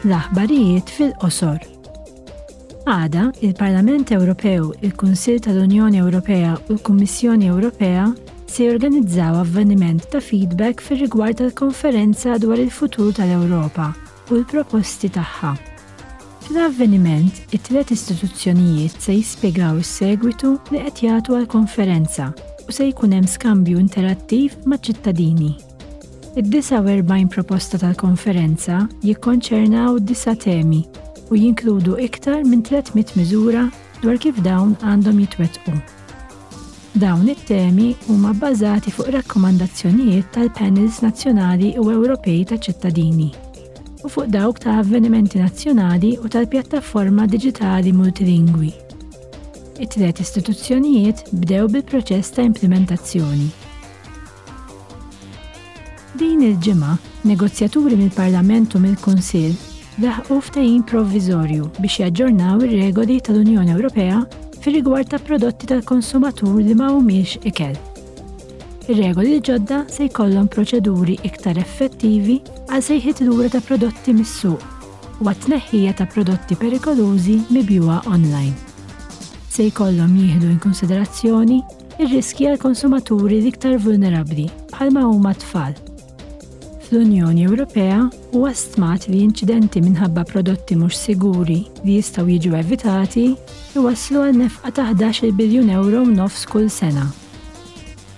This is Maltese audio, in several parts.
L-aħbarijiet fil-qosor. Għada, il-Parlament Ewropew, il-Kunsill tal-Unjoni Ewropea u l-Kummissjoni Ewropea se jorganizzaw avveniment ta' feedback fir-rigward tal-Konferenza dwar il-Futur tal-Ewropa u l-proposti tagħha. Fl-avveniment, it-tliet istituzzjonijiet se jispjegaw is-segwitu li qed jagħtu għall-Konferenza u se jkun hemm skambju interattiv maċ-ċittadini. Id-49 proposta tal-Konferenza jikkonċernaw disa' temi u jinkludu iktar minn 300 miżura dwar kif dawn għandhom jitwettqu. Dawn it-temi huma bbażati fuq rakkomandazzjonijiet tal-panels nazzjonali u Ewropej ta' ċittadini u fuq dawk ta' avvenimenti nazzjonali u tal-pjattaforma diġitali multilingwi. It-tliet istituzzjonijiet bdew bil-proċess ta' implimentazzjoni. Din il-ġimgħa, negozjaturi mill-Parlament u mill-Kunsill laħqu ftehim provviżorju biex jaġġornaw ir-regoli tal-Unjoni Ewropea fir-rigward ta' prodotti tal-konsumatur li ma humiex ikel. Ir-regoli l-ġodda se jkollhom proċeduri iktar effettivi għal sejħiet lura ta' prodotti mis-suq u għat-tneħħija ta' prodotti perikolużi mibjugħa online. Se jkollhom jieħdu inkunsiderazzjoni ir-riskji għall-konsumaturi l-iktar vulnerabbli, bħalma huma t-tfal. Fl-Unjoni Ewropea, huwa stmat li inċidenti minħabba prodotti mhux siguri li jistgħu jiġu evitati jwasslu għal nefqa ta' ħdax-il biljun ewro u nofs kull sena.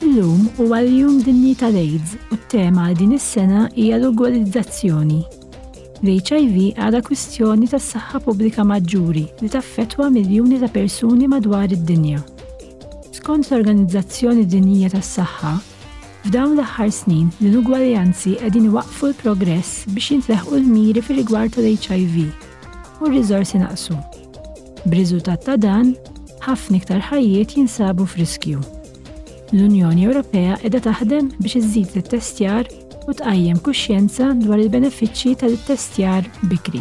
Illum huwa l-Jum Dinji tal-AIDS u t-tema għal din is-sena hija l-ugwalizzazzjoni. L-HIV għadha kwistjoni tas-saħħa pubblika maġġuri li taffettwa miljuni ta' persuni madwar id-dinja. Skont l-Organizzazzjoni Dinjija tas-Saħħa, f'dawn l-aħħar snin l-inugwaljanzi qegħdin iwaqqfu l-progress biex jintleħqu l-miri fir-rigward tal-HIV u r-riżorsi naqsu. B'riżultat ta' dan, ħafna iktar ħajjiet jinsabu f'riskju. L-Unjoni Ewropea qiegħda taħdem biex iżżid l-ittestjar u tqajjem kuxjenza dwar il-benefiċċji tal-ittestjar bikri.